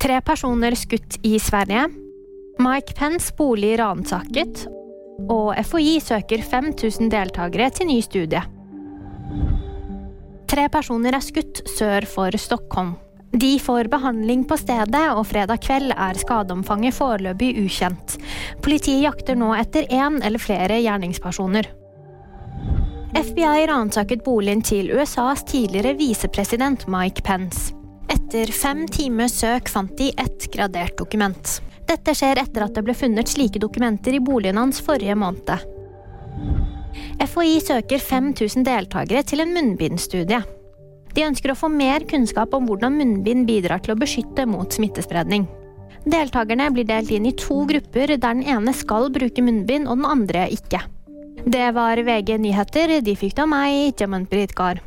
Tre personer skutt i Sverige. Mike Pence bolig ransaket. Og FHI søker 5000 deltakere til ny studie. Tre personer er skutt sør for Stockholm. De får behandling på stedet, og fredag kveld er skadeomfanget foreløpig ukjent. Politiet jakter nå etter én eller flere gjerningspersoner. FBI ransaket boligen til USAs tidligere visepresident Mike Pence. Etter fem timers søk fant de ett gradert dokument. Dette skjer etter at det ble funnet slike dokumenter i boligen hans forrige måned. FHI søker 5000 deltakere til en munnbindstudie. De ønsker å få mer kunnskap om hvordan munnbind bidrar til å beskytte mot smittespredning. Deltakerne blir delt inn i to grupper, der den ene skal bruke munnbind og den andre ikke. Det var VG nyheter. De fikk det av meg, Jaman Britgar.